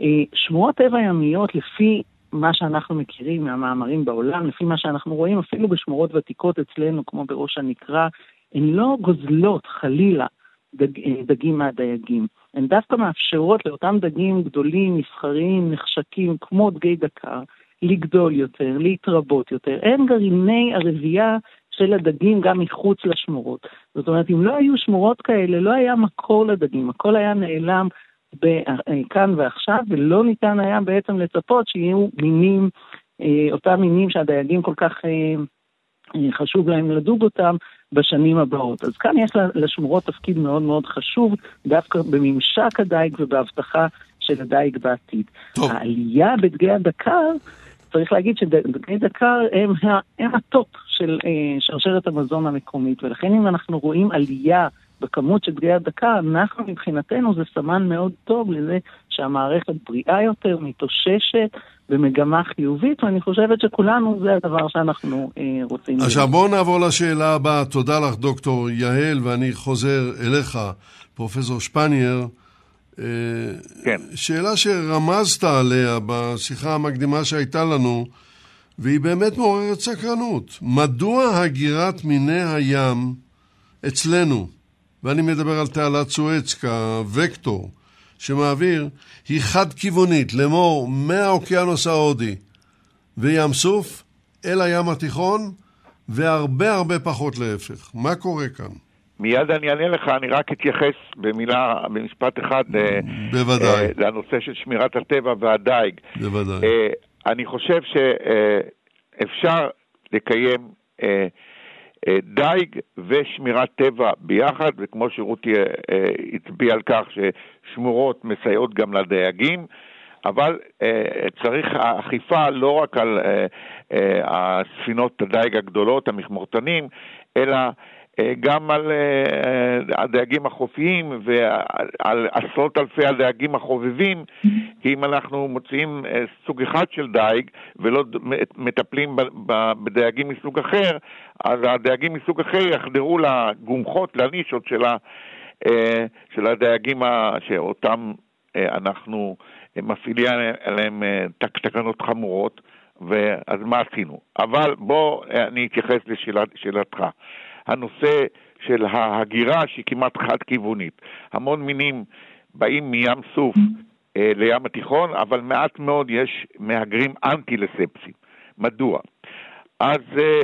אה, שמורות טבע ימיות לפי מה שאנחנו מכירים מהמאמרים בעולם, לפי מה שאנחנו רואים אפילו בשמורות ותיקות אצלנו, כמו בראש הנקרה, הן לא גוזלות חלילה דג, אה, דגים מהדייגים. הן דווקא מאפשרות לאותם דגים גדולים, מסחריים, נחשקים, כמו דגי דקר, לגדול יותר, להתרבות יותר. אין גרעיני הרבייה של הדגים גם מחוץ לשמורות. זאת אומרת, אם לא היו שמורות כאלה, לא היה מקור לדגים, הכל היה נעלם כאן ועכשיו, ולא ניתן היה בעצם לצפות שיהיו מינים, אה, אותם מינים שהדייגים כל כך אה, אה, חשוב להם לדוג אותם בשנים הבאות. אז כאן יש לשמורות תפקיד מאוד מאוד חשוב, דווקא בממשק הדייג ובהבטחה של הדייג בעתיד. טוב. העלייה בדגי הדקר, צריך להגיד שדגי דקר הם, הם ה top של שרשרת המזון המקומית, ולכן אם אנחנו רואים עלייה בכמות של דגי הדקר, אנחנו מבחינתנו זה סמן מאוד טוב לזה שהמערכת בריאה יותר, מתאוששת במגמה חיובית, ואני חושבת שכולנו זה הדבר שאנחנו אה, רוצים. עכשיו בואו נעבור לשאלה הבאה. תודה לך, דוקטור יעל, ואני חוזר אליך, פרופסור שפנייר. אה, כן. שאלה שרמזת עליה בשיחה המקדימה שהייתה לנו, והיא באמת מעוררת סקרנות. מדוע הגירת מיני הים אצלנו, ואני מדבר על תעלת סואץ כווקטור שמעביר, היא חד-כיוונית, לאמור מהאוקיינוס ההודי וים סוף אל הים התיכון, והרבה הרבה פחות להפך. מה קורה כאן? מיד אני אענה לך, אני רק אתייחס במילה, במשפט אחד, אה, בוודאי. Uh, לנושא של שמירת הטבע והדייג. בוודאי. Uh, אני חושב שאפשר uh, לקיים דייג ושמירת טבע ביחד, וכמו שרותי אה, אה, הצביע על כך ששמורות מסייעות גם לדייגים, אבל אה, צריך אכיפה לא רק על הספינות הדייג הגדולות, המכמורתנים, אלא אה, גם על אה, הדייגים החופיים ועל עשרות אלפי הדייגים החובבים, כי אם אנחנו מוצאים אה, סוג אחד של דייג ולא מטפלים בדייגים מסוג אחר, אז הדייגים מסוג אחר יחדרו לגומחות, לנישות של, של הדייגים שאותם אנחנו מפעילים עליהם תקנות חמורות. ואז מה עשינו? אבל בוא אני אתייחס לשאלתך. הנושא של ההגירה שהיא כמעט חד-כיוונית. המון מינים באים מים סוף אה, לים התיכון, אבל מעט מאוד יש מהגרים אנטי-לספסים. מדוע? אז אה,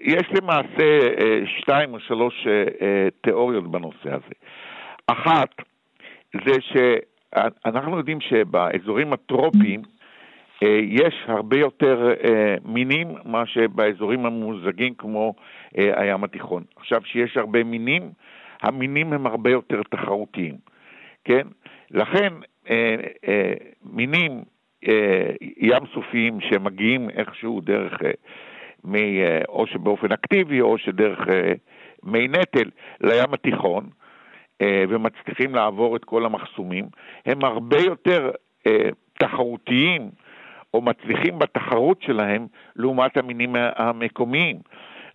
יש למעשה אה, שתיים או שלוש אה, אה, תיאוריות בנושא הזה. אחת, זה שאנחנו יודעים שבאזורים הטרופיים אה, יש הרבה יותר מינים מאשר באזורים הממוזגים כמו הים התיכון. עכשיו, שיש הרבה מינים, המינים הם הרבה יותר תחרותיים, כן? לכן, מינים ים סופיים שמגיעים איכשהו דרך, או שבאופן אקטיבי או שדרך מי נטל לים התיכון אה, ומצליחים לעבור את כל המחסומים, הם הרבה יותר אה, תחרותיים או מצליחים בתחרות שלהם לעומת המינים המקומיים.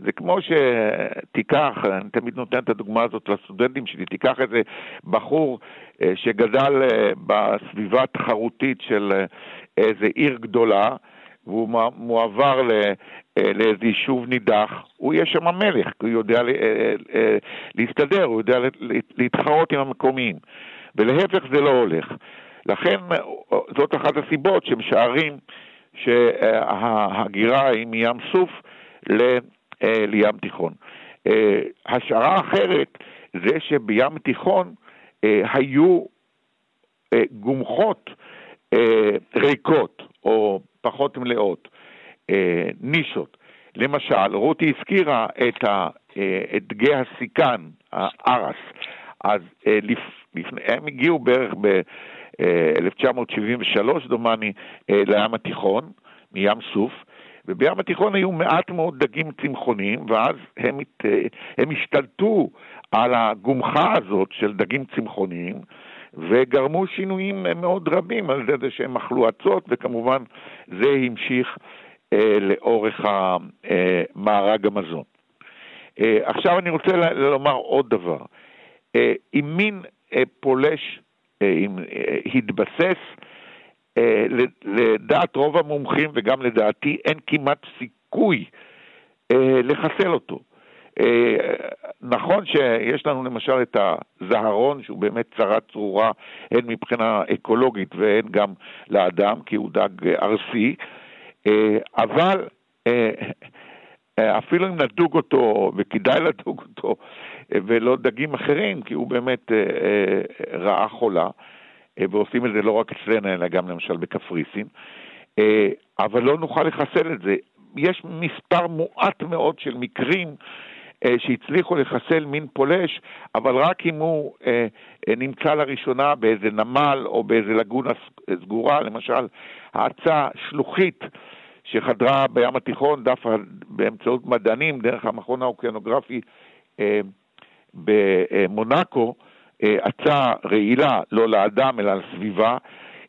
זה כמו שתיקח, אני תמיד נותן את הדוגמה הזאת לסטודנטים שלי, תיקח איזה בחור אה, שגדל אה, בסביבה תחרותית של אה, איזה עיר גדולה, והוא מועבר לאיזה יישוב נידח, הוא יהיה שם מלך, כי הוא יודע להסתדר, הוא יודע להתחרות עם המקומיים. ולהפך זה לא הולך. לכן זאת אחת הסיבות שמשערים שההגירה היא מים סוף לים תיכון. השערה אחרת זה שבים תיכון היו גומחות ריקות או פחות מלאות, נישות. למשל, רותי הזכירה את, ה, את דגי הסיכן, הארס. אז לפ, לפני, הם הגיעו בערך ב-1973, דומני, לים התיכון, מים סוף, ובים התיכון היו מעט מאוד דגים צמחוניים, ואז הם, הם השתלטו על הגומחה הזאת של דגים צמחוניים, וגרמו שינויים מאוד רבים על זה שהם אכלו אצות, וכמובן זה המשיך אה, לאורך מארג המזון. אה, עכשיו אני רוצה לומר עוד דבר. אה, אם מין אה, פולש אה, אם, אה, התבסס, אה, לדעת רוב המומחים וגם לדעתי אין כמעט סיכוי אה, לחסל אותו. אה, נכון שיש לנו למשל את הזהרון, שהוא באמת צרה צרורה, הן מבחינה אקולוגית והן גם לאדם, כי הוא דג ארסי, אבל אפילו אם נדוג אותו, וכדאי (laughs) לדוג אותו, ולא דגים אחרים, כי הוא באמת רעה חולה, אה, ועושים את זה לא רק אצלנו, אלא גם למשל בקפריסין, אה, אבל לא נוכל לחסל את זה. יש מספר מועט מאוד של מקרים אה, שהצליחו לחסל מין פולש, אבל רק אם הוא נמצא לראשונה באיזה נמל או באיזה לגונה סגורה, למשל, האצה שלוחית שחדרה בים התיכון דווקא באמצעות מדענים דרך המכון האוקיינוגרפי במונאקו, אצה רעילה, לא לאדם אלא לסביבה,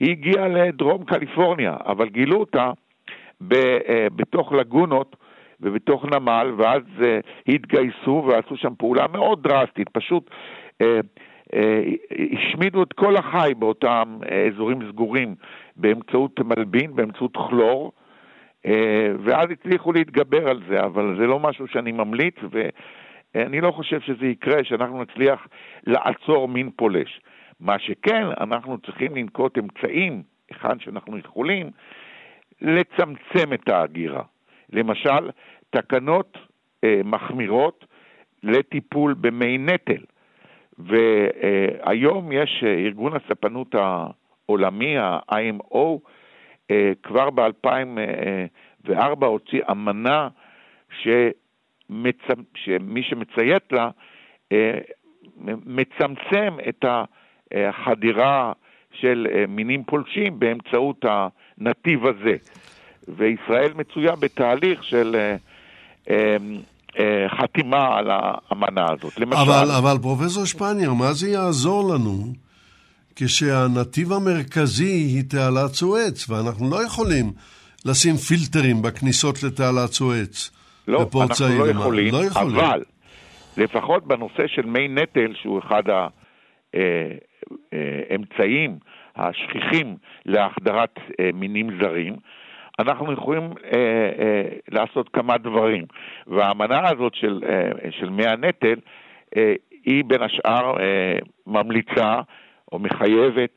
היא הגיעה לדרום קליפורניה, אבל גילו אותה אה, בתוך לגונות ובתוך נמל, ואז אה, התגייסו ועשו שם פעולה מאוד דרסטית, פשוט אה, השמידו את כל החי באותם אזורים סגורים באמצעות מלבין, באמצעות כלור, ואז הצליחו להתגבר על זה, אבל זה לא משהו שאני ממליץ, ו... אני לא חושב שזה יקרה, שאנחנו נצליח לעצור מין פולש. מה שכן, אנחנו צריכים לנקוט אמצעים, היכן שאנחנו יכולים, לצמצם את ההגירה. למשל, תקנות אה, מחמירות לטיפול במי נטל. והיום יש אה, ארגון הספנות העולמי, ה-IMO, אה, כבר ב-2004 הוציא אמנה. מצ... שמי שמציית לה אה, מצמצם את החדירה של אה, מינים פולשים באמצעות הנתיב הזה. וישראל מצויה בתהליך של אה, חתימה על האמנה הזאת. למשל... אבל, אבל פרופסור שפנייר, מה זה יעזור לנו כשהנתיב המרכזי היא תעלת סואץ, ואנחנו לא יכולים לשים פילטרים בכניסות לתעלת סואץ. לא, אנחנו לא יכולים, לא יכולים, אבל לפחות בנושא של מי נטל, שהוא אחד האמצעים אה, השכיחים להחדרת אה, מינים זרים, אנחנו יכולים אה, אה, לעשות כמה דברים. והאמנה הזאת של, אה, של מי הנטל, אה, היא בין השאר אה, ממליצה או מחייבת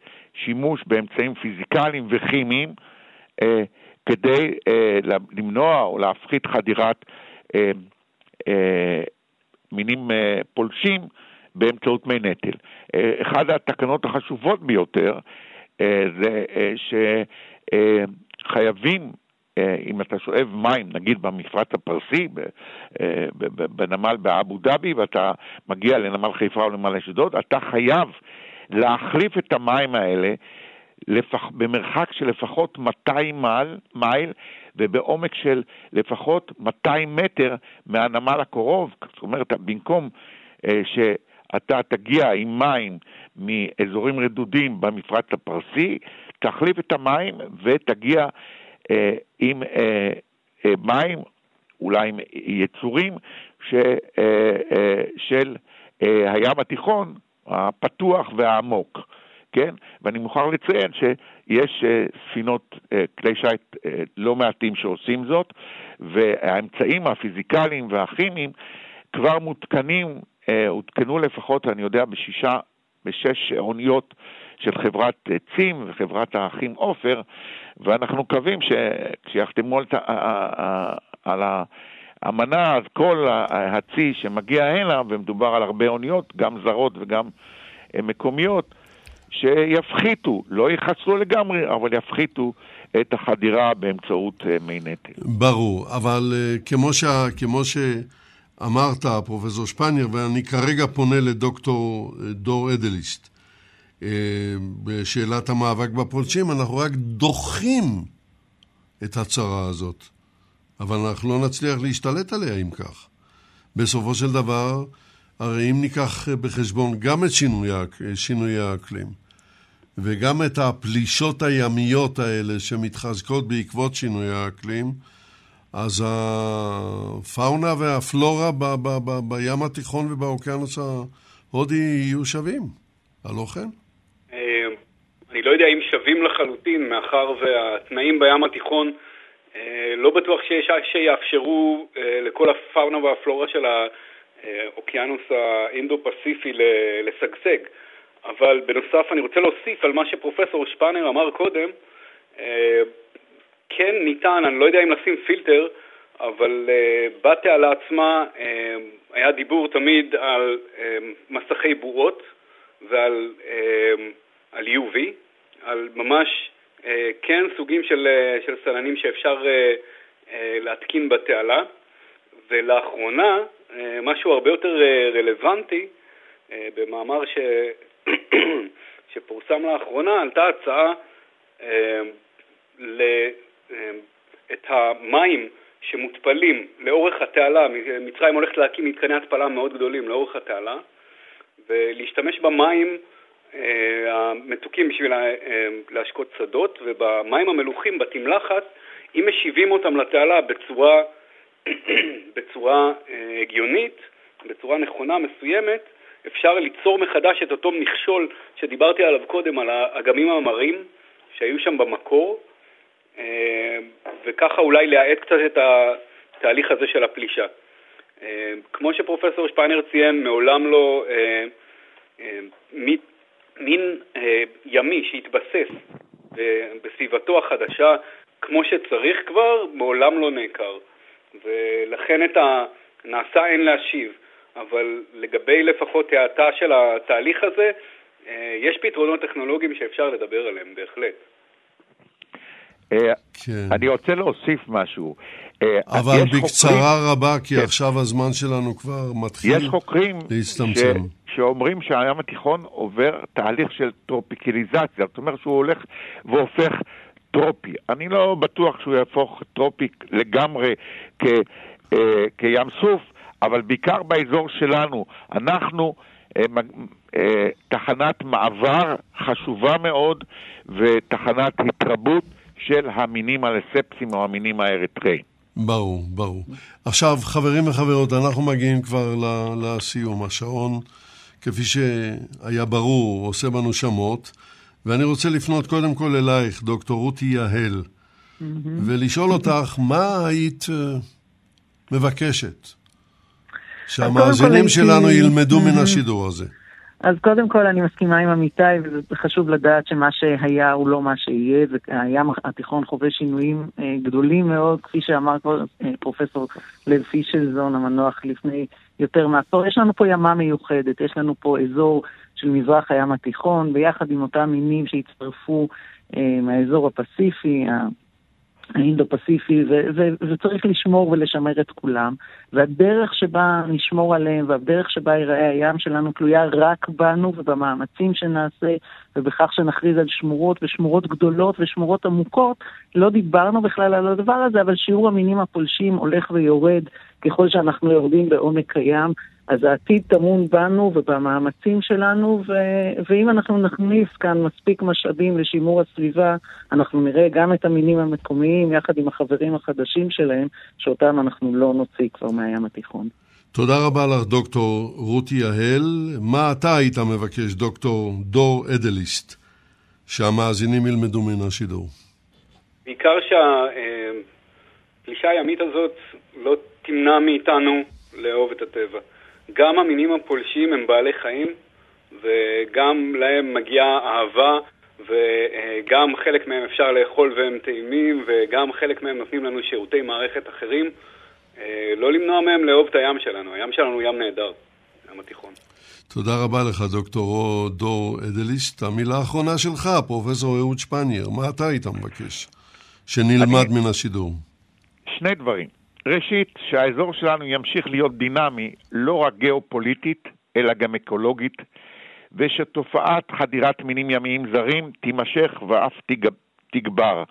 שימוש באמצעים פיזיקליים וכימיים אה, כדי אה, למנוע או להפחית חדירת אה, אה, מינים אה, פולשים באמצעות מי נטל. אה, אחת התקנות החשובות ביותר אה, זה אה, שחייבים אה, אם אתה שואב מים, נגיד במפרץ הפרסי, אה, בנמל באבו דאבי, ואתה מגיע לנמל חיפה או לנמל אשדוד, אתה חייב להחליף את המים האלה לפח, במרחק של לפחות 200 מייל, מייל ובעומק של לפחות 200 מטר מהנמל הקרוב. זאת אומרת, במקום אה, שאתה תגיע עם מים מאזורים רדודים במפרץ הפרסי, תחליף את המים ותגיע אה, עם אה, אה, מים, אולי עם יצורים, ש, אה, אה, של אה, הים התיכון הפתוח והעמוק. כן? ואני מוכרח לציין שיש uh, ספינות, uh, כלי שיט uh, לא מעטים שעושים זאת, והאמצעים הפיזיקליים והכימיים כבר מותקנים, הותקנו לפחות, אני יודע, בשישה, בשש אוניות של חברת צים וחברת האחים עופר, ואנחנו מקווים שכשיחתמו על, על האמנה, אז כל הצי שמגיע הנה, ומדובר על הרבה אוניות, גם זרות וגם מקומיות, שיפחיתו, לא יחסלו לגמרי, אבל יפחיתו את החדירה באמצעות אה, מי נטל. ברור, אבל אה, כמו, ש... כמו שאמרת, פרופסור שפנייר, ואני כרגע פונה לדוקטור אה, דור אדליסט, בשאלת המאבק בפולשים, אנחנו רק דוחים את הצרה הזאת, אבל אנחנו לא נצליח להשתלט עליה אם כך. בסופו של דבר, הרי אם ניקח בחשבון גם את שינויי האקלים, וגם את הפלישות הימיות האלה שמתחזקות בעקבות שינוי האקלים, אז הפאונה והפלורה ב- ב- ב- בים התיכון ובאוקיינוס ההודי יהיו שווים, הלא כן? אה, אני לא יודע אם שווים לחלוטין, מאחר והתנאים בים התיכון אה, לא בטוח שיש, שיאפשרו אה, לכל הפאונה והפלורה של האוקיינוס האינדו-פסיפי לשגשג. אבל בנוסף אני רוצה להוסיף על מה שפרופסור שפאנר אמר קודם, אה, כן ניתן, אני לא יודע אם לשים פילטר, אבל uh, בתעלה עצמה uh, היה דיבור תמיד על מסכי בועות ועל על UV, על ממש כן סוגים של, של סלנים שאפשר להתקין בתעלה, ולאחרונה uh, משהו הרבה יותר uh, רלוונטי, uh, במאמר ש, (coughs) שפורסם לאחרונה עלתה הצעה אה, ל, אה, את המים שמותפלים לאורך התעלה, מצרים הולכת להקים מתקני התפלה מאוד גדולים לאורך התעלה, ולהשתמש במים אה, המתוקים בשביל להשקות שדות, ובמים המלוכים בתמלחת, אם משיבים אותם לתעלה בצורה, בצורה הגיונית, בצורה נכונה, מסוימת, אפשר ליצור מחדש את אותו מכשול שדיברתי עליו קודם, על האגמים המרים שהיו שם במקור, אה, וככה אולי להאט קצת את התהליך הזה של הפלישה. אה, כמו שפרופסור שפיינר ציין, מעולם לא אה, מין ימי שהתבסס בסביבתו החדשה כמו שצריך כבר, מעולם לא נעקר. ולכן את הנעשה אין להשיב. אבל לגבי לפחות האטה של התהליך הזה, אה, יש פתרונות טכנולוגיים שאפשר לדבר עליהם, בהחלט. אה, כן. אני רוצה להוסיף משהו. אה, אבל בקצרה חוקרים, רבה, כי כן. עכשיו הזמן שלנו כבר מתחיל להצטמצם. יש חוקרים ש... שאומרים שהים התיכון עובר תהליך של טרופיקליזציה, זאת אומרת שהוא הולך והופך טרופי. אני לא בטוח שהוא יהפוך טרופי לגמרי כ, אה, כים סוף, אבל בעיקר באזור שלנו. אנחנו אה, אה, תחנת מעבר חשובה מאוד ותחנת התרבות של המינים הלספסים או המינים האריתראיים. ברור, ברור. עכשיו, חברים וחברות, אנחנו מגיעים כבר לסיום. השעון, כפי שהיה ברור, עושה בנו שמות, ואני רוצה לפנות קודם כל אלייך, דוקטור רותי יהל. ולשאול אותך, מה היית אה, מבקשת שהמאזינים שלנו ילמדו מן השידור הזה. אז קודם כל אני מסכימה עם עמיתי, וזה חשוב לדעת שמה שהיה הוא לא מה שיהיה, והים התיכון חווה שינויים אה, גדולים מאוד, כפי שאמר אה, פרופסור לב פישלזון המנוח לפני יותר מעשור. יש לנו פה ימה מיוחדת, יש לנו פה אזור של מזרח הים התיכון, ביחד עם אותם מינים שהצטרפו אה, מהאזור הפסיפי, האינדו-פסיפי, וצריך לשמור ולשמר את כולם. והדרך שבה נשמור עליהם והדרך שבה ייראה הים שלנו תלויה רק בנו ובמאמצים שנעשה ובכך שנכריז על שמורות ושמורות גדולות ושמורות עמוקות. לא דיברנו בכלל על הדבר הזה, אבל שיעור המינים הפולשים הולך ויורד ככל שאנחנו יורדים בעומק הים. אז העתיד טמון בנו ובמאמצים שלנו, ו- ואם אנחנו נכניס כאן מספיק משאבים לשימור הסביבה, אנחנו נראה גם את המינים המקומיים יחד עם החברים החדשים שלהם, שאותם אנחנו לא נוציא כבר מהים התיכון. תודה רבה לך, דוקטור רותי יהל. מה אתה היית מבקש, דוקטור דור אדליסט, שהמאזינים ילמדו מן השידור? בעיקר שהפלישה הימית הזאת לא תמנע מאיתנו לאהוב את הטבע. גם המינים הפולשים הם בעלי חיים, וגם להם מגיעה אהבה, וגם חלק מהם אפשר לאכול והם טעימים, וגם חלק מהם נותנים לנו שירותי מערכת אחרים. אה, לא למנוע מהם לאהוב את הים שלנו. הים שלנו הוא ים נהדר, ים התיכון. תודה רבה לך, דוקטור דור אדליסט. המילה האחרונה שלך, פרופסור אהוד שפנייר, מה אתה היית מבקש? שנלמד אני... מן השידור. שני דברים. ראשית, שהאזור שלנו ימשיך להיות דינמי, לא רק גיאופוליטית, אלא גם אקולוגית, ושתופעת חדירת מינים ימיים זרים תימשך ואף תגבר.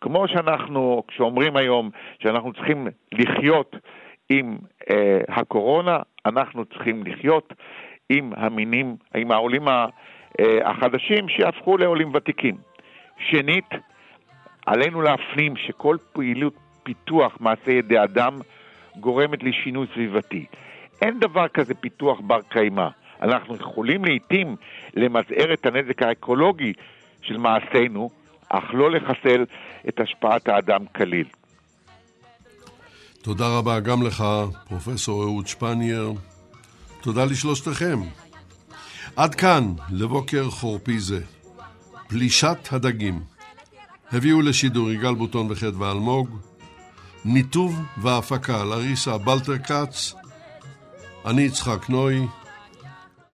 כמו שאנחנו, כשאומרים היום שאנחנו צריכים לחיות עם אה, הקורונה, אנחנו צריכים לחיות עם המינים, עם העולים אה, החדשים שיהפכו לעולים ותיקים. שנית, עלינו להפנים שכל פעילות פיתוח מעשה ידי אדם גורמת לשינוי סביבתי. אין דבר כזה פיתוח בר קיימא. אנחנו יכולים לעיתים למזער את הנזק האקולוגי של מעשינו, אך לא לחסל את השפעת האדם כליל. תודה רבה גם לך, פרופסור אהוד שפנייר. תודה לשלושתכם. עד כאן, לבוקר חורפי זה. פלישת הדגים. הביאו לשידור יגאל בוטון וחדווה אלמוג. ניתוב והפקה, לריסה בלטר כץ. אני יצחק נוי.